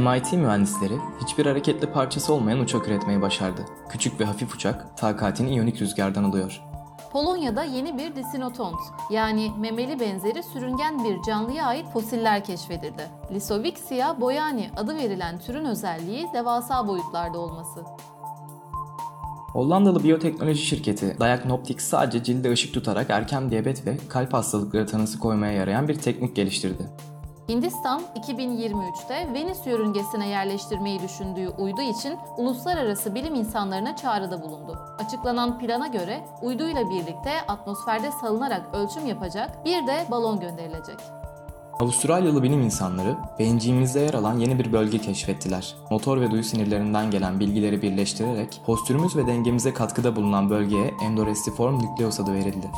MIT mühendisleri hiçbir hareketli parçası olmayan uçak üretmeyi başardı. Küçük ve hafif uçak takatini iyonik rüzgardan alıyor. Polonya'da yeni bir disinotont yani memeli benzeri sürüngen bir canlıya ait fosiller keşfedildi. Lisovixia boyani adı verilen türün özelliği devasa boyutlarda olması. Hollandalı biyoteknoloji şirketi Diagnostics sadece cilde ışık tutarak erken diyabet ve kalp hastalıkları tanısı koymaya yarayan bir teknik geliştirdi. Hindistan 2023'te Venüs yörüngesine yerleştirmeyi düşündüğü uydu için uluslararası bilim insanlarına çağrıda bulundu. Açıklanan plana göre uyduyla birlikte atmosferde salınarak ölçüm yapacak bir de balon gönderilecek. Avustralyalı bilim insanları beyincimizde yer alan yeni bir bölge keşfettiler. Motor ve duyu sinirlerinden gelen bilgileri birleştirerek postürümüz ve dengemize katkıda bulunan bölgeye endorestiform nükleus adı verildi.